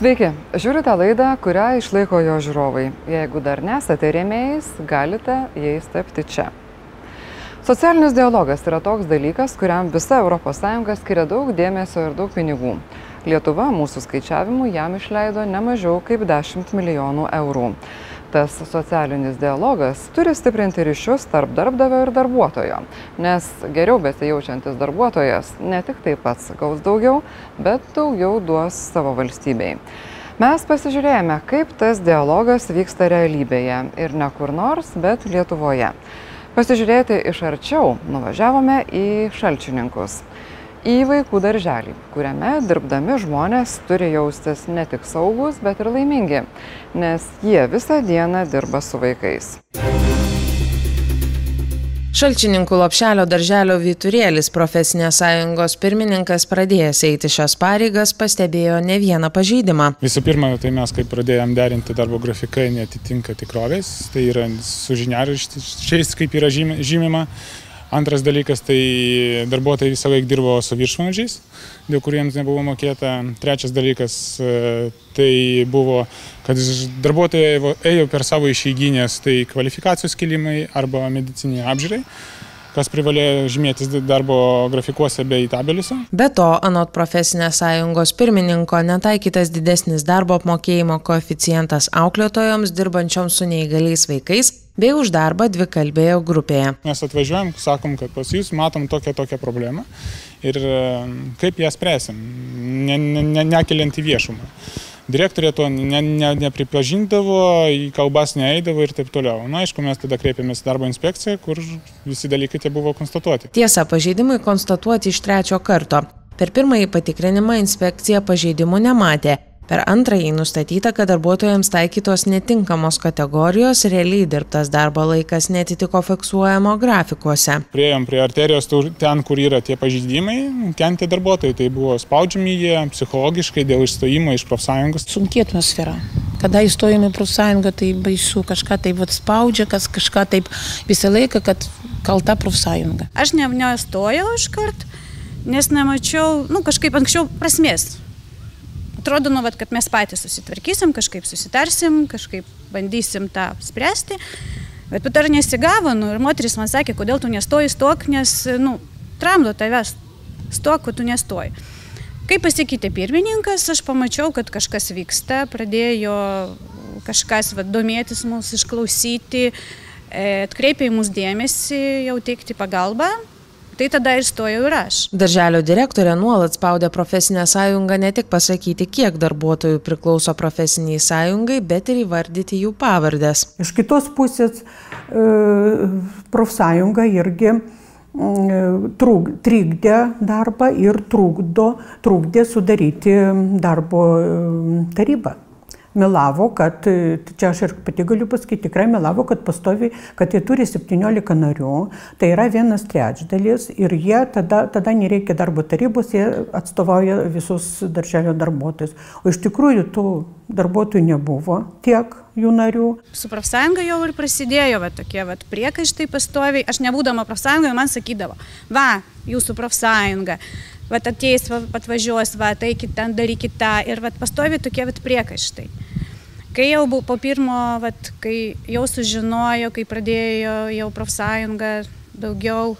Sveiki, žiūrite laidą, kurią išlaiko jo žiūrovai. Jeigu dar nesate rėmėjais, galite jais tapti čia. Socialinis dialogas yra toks dalykas, kuriam visa ES skiria daug dėmesio ir daug pinigų. Lietuva mūsų skaičiavimu jam išleido ne mažiau kaip 10 milijonų eurų. Tas socialinis dialogas turi stiprinti ryšius tarp darbdavio ir darbuotojo, nes geriau besijaučiantis darbuotojas ne tik taip pats gaus daugiau, bet daugiau duos savo valstybei. Mes pasižiūrėjome, kaip tas dialogas vyksta realybėje ir ne kur nors, bet Lietuvoje. Pasižiūrėti iš arčiau nuvažiavome į šalčininkus į vaikų darželį, kuriame dirbdami žmonės turi jaustis ne tik saugus, bet ir laimingi, nes jie visą dieną dirba su vaikais. Šalčininkų lopšelio darželio Vyturėlis profesinės sąjungos pirmininkas pradėjęs eiti šias pareigas pastebėjo ne vieną pažeidimą. Visų pirma, tai mes kaip pradėjom derinti darbo grafikai netitinka tikrovės, tai yra su žiniaraščiais, kaip yra žymima. Antras dalykas, tai darbuotojai visą laiką dirbo su viršvalandžiais, dėl kuriems nebuvo mokėta. Trečias dalykas, e, tai buvo, kad darbuotojai ėjo per savo išeiginės, tai kvalifikacijos kilimai arba mediciniai apžiūrai kas privalėjo žymėtis darbo grafikuose bei tabeliuose. Be to, anot profesinės sąjungos pirmininko, netaikytas didesnis darbo apmokėjimo koeficientas auklėtojoms dirbančioms su neįgaliais vaikais bei už darbą dvikalbėje grupėje. Mes atvažiuojam, sakom, kad pas jūs matom tokią tokią problemą ir e, kaip ją spręsim, ne, ne, ne, nekeliant į viešumą. Direktorė to ne, ne, nepripažindavo, į kalbas neeidavo ir taip toliau. Na, aišku, mes tada kreipėmės darbo inspekciją, kur visi dalykai tie buvo konstatuoti. Tiesa, pažeidimai konstatuoti iš trečio karto. Per pirmąjį patikrinimą inspekcija pažeidimų nematė, per antrąjį nustatyta kad darbuotojams taikytos netinkamos kategorijos realiai dirbtas darbo laikas neatitiko fiksuojamo grafikuose. Priėjom prie arterijos ten kur yra tie pažeidimai ten tie darbuotojai tai buvo spaudžiami jie psichologiškai dėl išstojimo iš profsąjungos. Sunki atmosfera. Kada įstojom į profsąjungą tai baisu kažką taip vat spaudžia kas kažką taip visą laiką kad kalta profsąjunga. Aš ne nestojau iškart nes nemačiau nu kažkaip anksčiau prasmės atrodo, nu, vat, kad mes patys susitvarkysim, kažkaip susitarsim, kažkaip bandysim tą spręsti. Bet pat ar nesigavo, nu, ir moteris man sakė, kodėl tu nestoji stok, nes, nu, tramdo tavęs, stok, kad tu nestoji. Kai pasikeitė pirmininkas, aš pamačiau, kad kažkas vyksta, pradėjo kažkas va, domėtis mūsų, išklausyti, e, atkreipė į mūsų dėmesį, jau teikti pagalbą, Tai tada ir stojau ir aš. Darželio direktorė nuolat spaudė profesinę sąjungą ne tik pasakyti, kiek darbuotojų priklauso profesiniai sąjungai, bet ir įvardyti jų pavardės. Iš kitos pusės e, profsąjunga irgi mm, trūk, trikdė darbą ir trukdo, trukdė sudaryti darbo e, tarybą melavo, kad, čia aš ir pati galiu pasakyti, tikrai melavo, kad pastovi, kad jie turi 17 narių, tai yra vienas trečdalis ir jie tada, tada nereikia darbo tarybos, jie atstovauja visus darželio darbuotojus. O iš tikrųjų tų darbuotojų nebuvo tiek jų narių. Su profsąjunga jau ir prasidėjo va, tokie va, priekaištai pastoviai. Aš nebūdama profsąjungoje man sakydavo, va, jūsų profsąjunga vat ateis, va, atvažiuos, va, taikit ten, darykit tą ir va, pastovi tokie va, priekaištai. Kai jau buvo po pirmo, vat, kai jau sužinojo, kai pradėjo jau profsąjunga daugiau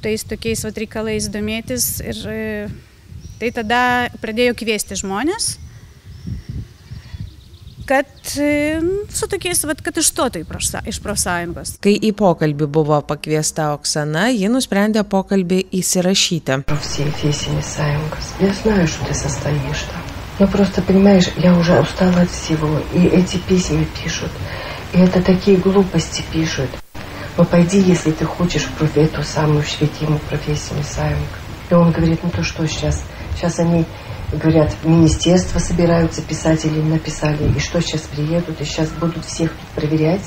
tais tokiais vat, reikalais domėtis ir tai tada pradėjo kviesti žmonės kad su tokiais, vat, kad išstotų iš profsąjungos. Kai į pokalbį buvo pakviesta Oksana, ji nusprendė pokalbį įsirašyti. Я знаю, что ты состоишь там. Но просто, понимаешь, я уже устала от всего. И эти письма пишут. И это такие глупости пишут. Но пойди, если ты хочешь в эту самую Шветиму профессию Саенко. И он говорит, ну то что сейчас? Сейчас они говорят, в министерство собираются писатели, написали, и что сейчас приедут, и сейчас будут всех проверять.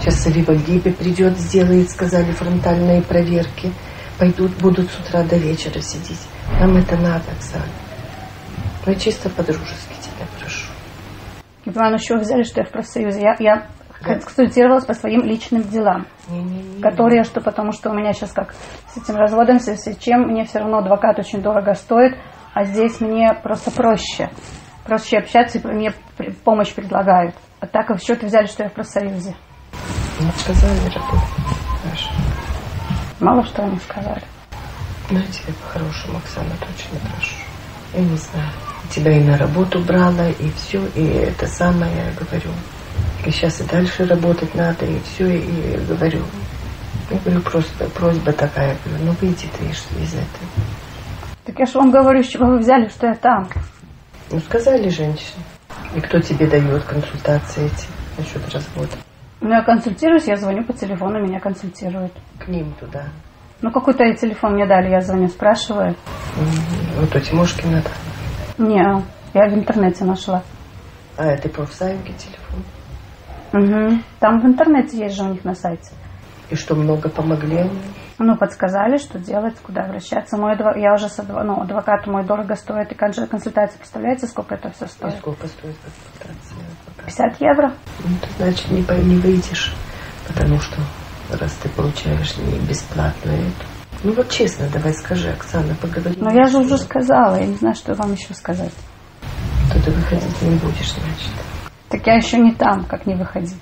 Сейчас Салива Гиби придет, сделает, сказали, фронтальные проверки. Пойдут, будут с утра до вечера сидеть. Нам это надо, Оксана. Ну, чисто по-дружески тебя прошу. Иван, еще взяли, что я в профсоюзе. Я, я консультировалась по своим личным делам, не, не, не, которые, что потому что у меня сейчас как с этим разводом, с чем мне все равно адвокат очень дорого стоит, а здесь мне просто проще. проще общаться, и мне помощь предлагают. А так в счет взяли, что я в профсоюзе. Ну, сказали работать. Хорошо. Мало что они сказали. Ну, я тебе по-хорошему, Оксана, точно прошу. Я не знаю. Тебя и на работу брала, и все, и это самое я говорю. И сейчас и дальше работать надо, и все, и говорю. Я говорю, просто просьба такая, я говорю, ну выйди ты из этого. Так я же вам говорю, с чего вы взяли, что я там. Ну, сказали женщине. И кто тебе дает консультации эти насчет развода? Ну, я консультируюсь, я звоню по телефону, меня консультируют. К ним туда. Ну, какой-то телефон мне дали, я звоню, спрашиваю. Угу. Вот у Тимошкина да. Не, я в интернете нашла. А, это профсайнги телефон? Угу. Там в интернете есть же у них на сайте. И что, много помогли? Ну, подсказали, что делать, куда обращаться. Мой адвокат, я уже с адв... ну, адвокат мой дорого стоит, и консультация, представляете, сколько это все стоит? И сколько стоит консультация? 50 евро. Ну, ты, значит, не, не выйдешь, потому что раз ты получаешь не бесплатно эту. Ну вот честно, давай скажи, Оксана, поговори. Ну я же уже сказала, я не знаю, что вам еще сказать. То ты выходить не будешь, значит. Так я еще не там, как не выходить.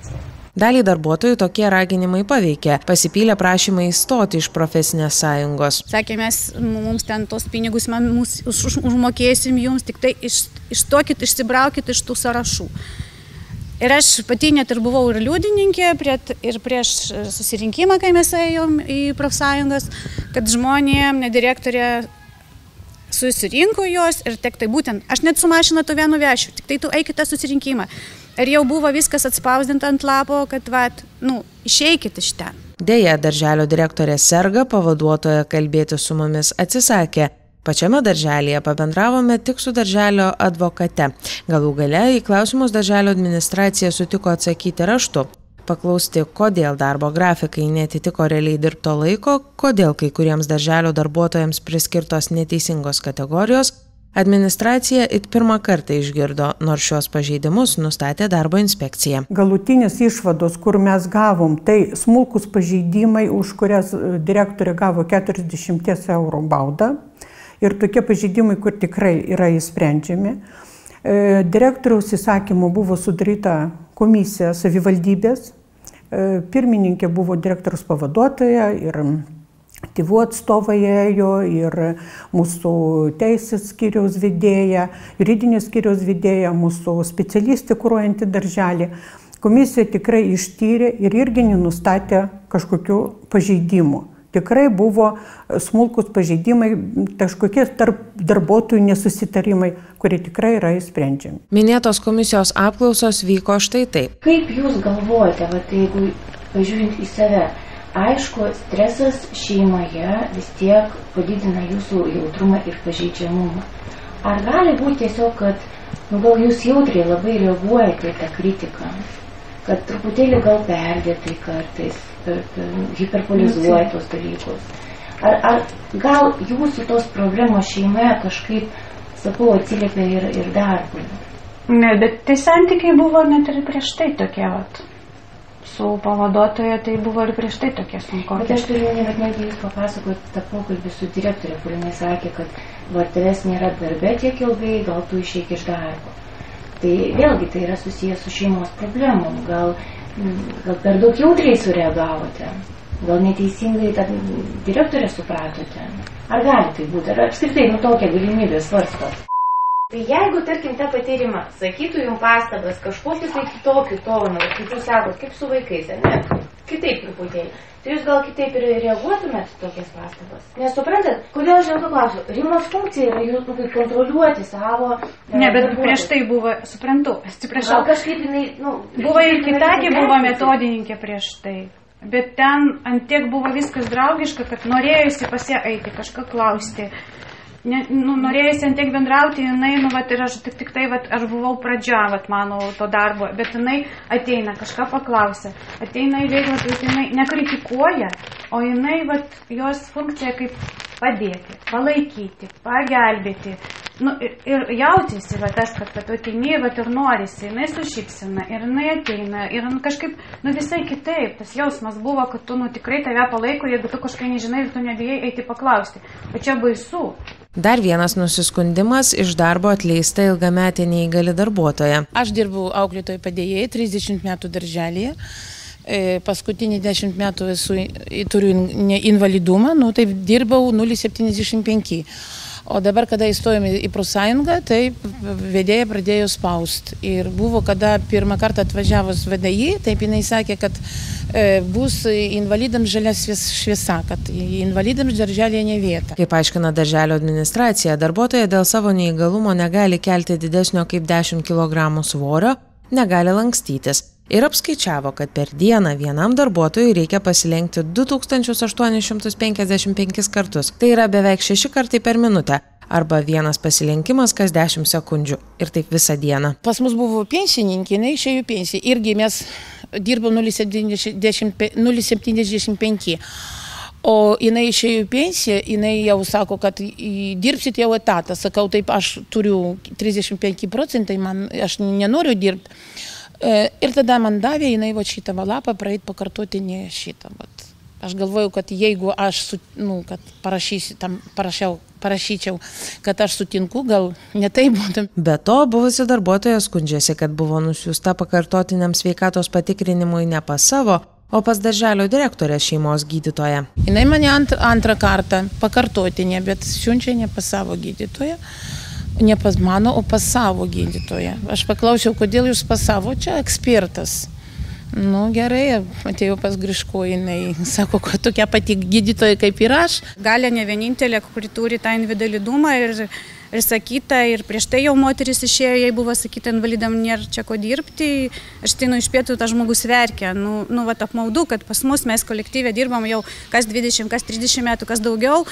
Dalį darbuotojų tokie raginimai paveikė. Pasipylė prašymai įstoti iš profesinės sąjungos. Sakė, mes mums ten tos pinigus mums už, už, užmokėsim jums, tik tai iš, išstokit, išsibraukit iš tų sąrašų. Ir aš pati net ir buvau ir liudininkė prie, ir prieš susirinkimą, kai mes ėjom į profsąjungas, kad žmonėm, ne direktorė, susirinko jos ir tik tai būtent, aš net su mašina to vienu vešiu, tik tai tu eikite susirinkimą. Ir jau buvo viskas atspausdinta ant lapo, kad, va, nu, išeikit iš ten. Deja, darželio direktorė serga, pavaduotoja kalbėti su mumis atsisakė. Pačiame darželėje pabendravome tik su darželio advokate. Galų gale į klausimus darželio administracija sutiko atsakyti raštu. Paklausti, kodėl darbo grafikai netitiko realiai dirbto laiko, kodėl kai kuriems darželio darbuotojams priskirtos neteisingos kategorijos, Administracija it pirmą kartą išgirdo, nors šios pažeidimus nustatė darbo inspekcija. Galutinės išvados, kur mes gavom, tai smulkus pažeidimai, už kurias e, direktorė gavo 40 eurų baudą. Ir tokie pažeidimai, kur tikrai yra įsprendžiami. E, direktoriaus įsakymu buvo sudaryta komisija savivaldybės. E, pirmininkė buvo direktoriaus pavaduotoja ir tėvų atstovai ėjo ir mūsų teisės skyriaus vedėja, juridinės skyriaus vedėja, mūsų specialistė kūruojanti darželį. Komisija tikrai ištyrė ir irgi nenustatė kažkokių pažeidimų. Tikrai buvo smulkus pažeidimai, kažkokie tarp darbuotojų nesusitarimai, kurie tikrai yra įsprendžiami. Minėtos komisijos apklausos vyko štai taip. Kaip Jūs galvojate, va, tai jeigu pažiūrint į save, Aišku, stresas šeimoje vis tiek padidina jūsų jautrumą ir pažeidžiamumą. Ar gali būti tiesiog, kad nu, gal jūs jautriai labai reaguojate į tą kritiką, kad truputėlį gal perdėtai kartais, per, per, hiperpolizuoja tos dalykus. Ar, ar gal jūsų tos problemos šeimoje kažkaip, sakau, atsiliepia ir, ir darbui? Ne, bet tai santykiai buvo net ir prieš tai tokie, vat su pavaduotoja tai buvo ir prieš tai tokie sunku. Bet aš turiu ne, bet netgi jūs papasakot tą pokalbį su direktorė, kur jinai sakė, kad va tavęs nėra darbe tiek ilgai, gal tu išeik iš darbo. Tai vėlgi tai yra susijęs su šeimos problemom. Gal, gal per daug jautriai sureagavote, gal neteisingai tą direktorę supratote. Ar gali tai būti, ar apskritai nu tokią galimybę svarstot? Tai jeigu, tarkim, tą patyrimą sakytų jums pastabas kažkokiu tai kitokiu tonu, kaip jūs sakot, kaip su vaikais, ar ne? Kitaip truputėlį. Tai jūs gal kitaip ir reaguotumėt tokias pastabas? Nes suprantat, kodėl aš dėl to klausiu? Rimos funkcija yra jūs nu, kontroliuoti savo. E, ne, bet prieš tai buvo, suprantu, atsiprašau. Gal kažkaip jinai, nu. Buvo ir kitagi buvo metodininkė prieš tai. Bet ten antiek buvo viskas draugiška, kad norėjusi pas ją eiti, kažką klausti ne, nu, norėjusi ant tiek bendrauti, jinai, nu, vat, ir aš tik, tik tai, vat, aš buvau pradžia, vat, mano to darbo, bet jinai ateina, kažką paklausia, ateina į veiklą, tai jinai nekritikuoja, o jinai, vat, jos funkcija kaip padėti, palaikyti, pagelbėti. Nu, ir, ir jautėsi, va, tas, kad, kad ateini, va, ir norisi, jinai sušypsina, ir jinai ateina, ir nu, kažkaip, nu, visai kitaip, tas jausmas buvo, kad tu, nu, tikrai tave palaiko, jeigu tu kažkai nežinai ir tu nebijai eiti paklausti. O čia baisu, Dar vienas nusiskundimas iš darbo atleista ilgametė neįgali darbuotoja. Aš dirbau auklėtojai padėjėjai 30 metų darželėje. E, paskutinį 10 metų esu, turiu invalidumą, nu, taip dirbau 0,75. O dabar, kada įstojome į prosąjungą, tai vedėja pradėjo spausti. Ir buvo, kada pirmą kartą atvažiavus VDI, taip jinai sakė, kad e, bus invalidams žalia šviesa, kad invalidams darželėje ne vieta. Kaip aiškina darželio administracija, darbuotoja dėl savo neįgalumo negali kelti didesnio kaip 10 kg svorio, negali lankstytis ir apskaičiavo kad per dieną vienam darbuotojui reikia pasilenkti du tūkstančius aštuonis šimtus penkiasdešim penkis kartus. Tai yra beveik šeši kartai per minutę arba vienas pasilenkimas kas dešimt sekundžių. Ir taip visą dieną. Pas mus buvo pensininkė jinai išėjo į pensiją. Irgi mes dirbom nulis septyniasdešimt nulis septyniasdešimt penki. O jinai išėjo į pensiją, jinai jau sako, kad dirbsit jau etatą. Sakau, taip, aš turiu 35 procentai, man, aš nenoriu dirbti. Ir tada man davė jinai va šitą lapą praeit pakartotinį šitą. Vat. Aš galvoju, kad jeigu aš, su, nu, kad parašysiu, tam parašiau, parašyčiau, kad aš sutinku, gal netai būtų. Be to, buvusi darbuotoja skundžiasi, kad buvo nusiųsta pakartotiniam sveikatos patikrinimui ne pas savo, o pas darželio direktorę šeimos gydytoją. Jis mane ant, antrą kartą pakartotinė, bet siunčia ne pas savo gydytoją ne pas mano, o pas savo gydytoją. Aš paklausiau, kodėl jūs pas savo, čia ekspertas. Nu gerai, atėjau pas Griško, jinai sako, kad tokia pati gydytoja kaip ir aš. Galia ne vienintelė, kuri turi tą invalidumą ir, ir sakyta, ir prieš tai jau moteris išėjo, jai buvo sakyta, invalidam nėra čia ko dirbti, aš tai nu iš pietų tas žmogus verkia. Nu, nu va, apmaudu, kad pas mus mes kolektyvė dirbam jau kas 20, kas 30 metų, kas daugiau.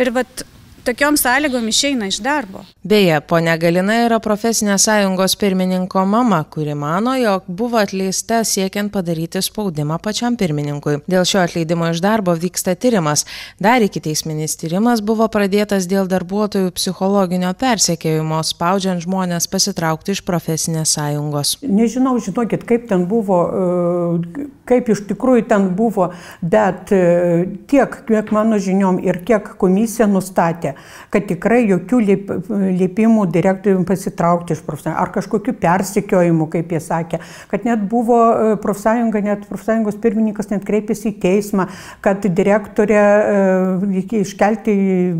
Ir vat tokiom sąlygom išeina iš darbo. Beje, ponia Galina yra profesinės sąjungos pirmininko mama, kuri mano, jog buvo atleista siekiant padaryti spaudimą pačiam pirmininkui. Dėl šio atleidimo iš darbo vyksta tyrimas. Dar iki teisminis tyrimas buvo pradėtas dėl darbuotojų psichologinio persekėjimo, spaudžiant žmonės pasitraukti iš profesinės sąjungos. Nežinau, žinokit, kaip ten buvo, e, kaip iš tikrųjų ten buvo, bet e, tiek, kiek mano žiniom ir kiek komisija nustatė, kad tikrai jokių liepimų direktoriui pasitraukti iš profsąjungos, ar kažkokių persikiojimų, kaip jie sakė, kad net buvo e, profsąjunga, net profsąjungos pirmininkas net kreipėsi į teismą, kad direktorė e, iškelti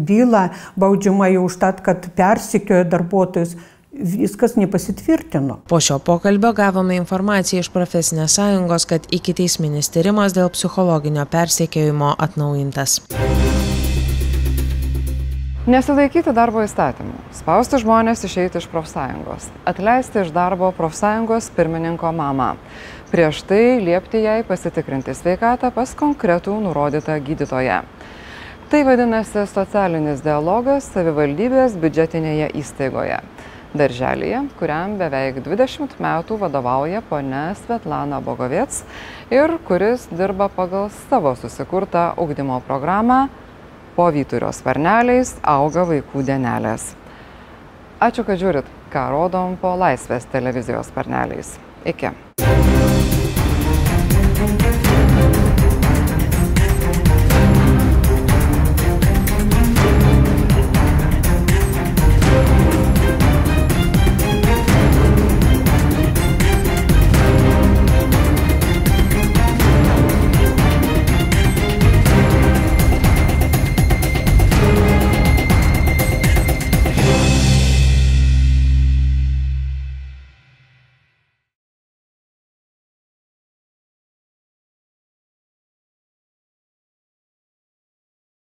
bylą baudžiamąją už tą, kad persikiojo darbuotojus viskas nepasitvirtino. Po šio pokalbio gavome informaciją iš profesinės sąjungos, kad iki teisminis tyrimas dėl psichologinio persiekėjimo atnaujintas. Nesilaikyti darbo įstatymų, spausti žmonės išeiti iš profsąjungos, atleisti iš darbo profsąjungos pirmininko mamą. Prieš tai liepti jai pasitikrinti sveikatą pas konkretų nurodytą gydytoją. Tai vadinasi socialinis dialogas savivaldybės biudžetinėje įstaigoje. Darželėje, kuriam beveik 20 metų vadovauja ponia Svetlana Bogovėts ir kuris dirba pagal savo susikurtą ugdymo programą po Vyturio sparneliais auga vaikų dienelės. Ačiū, kad žiūrit, ką rodom po Laisvės televizijos sparneliais. Iki.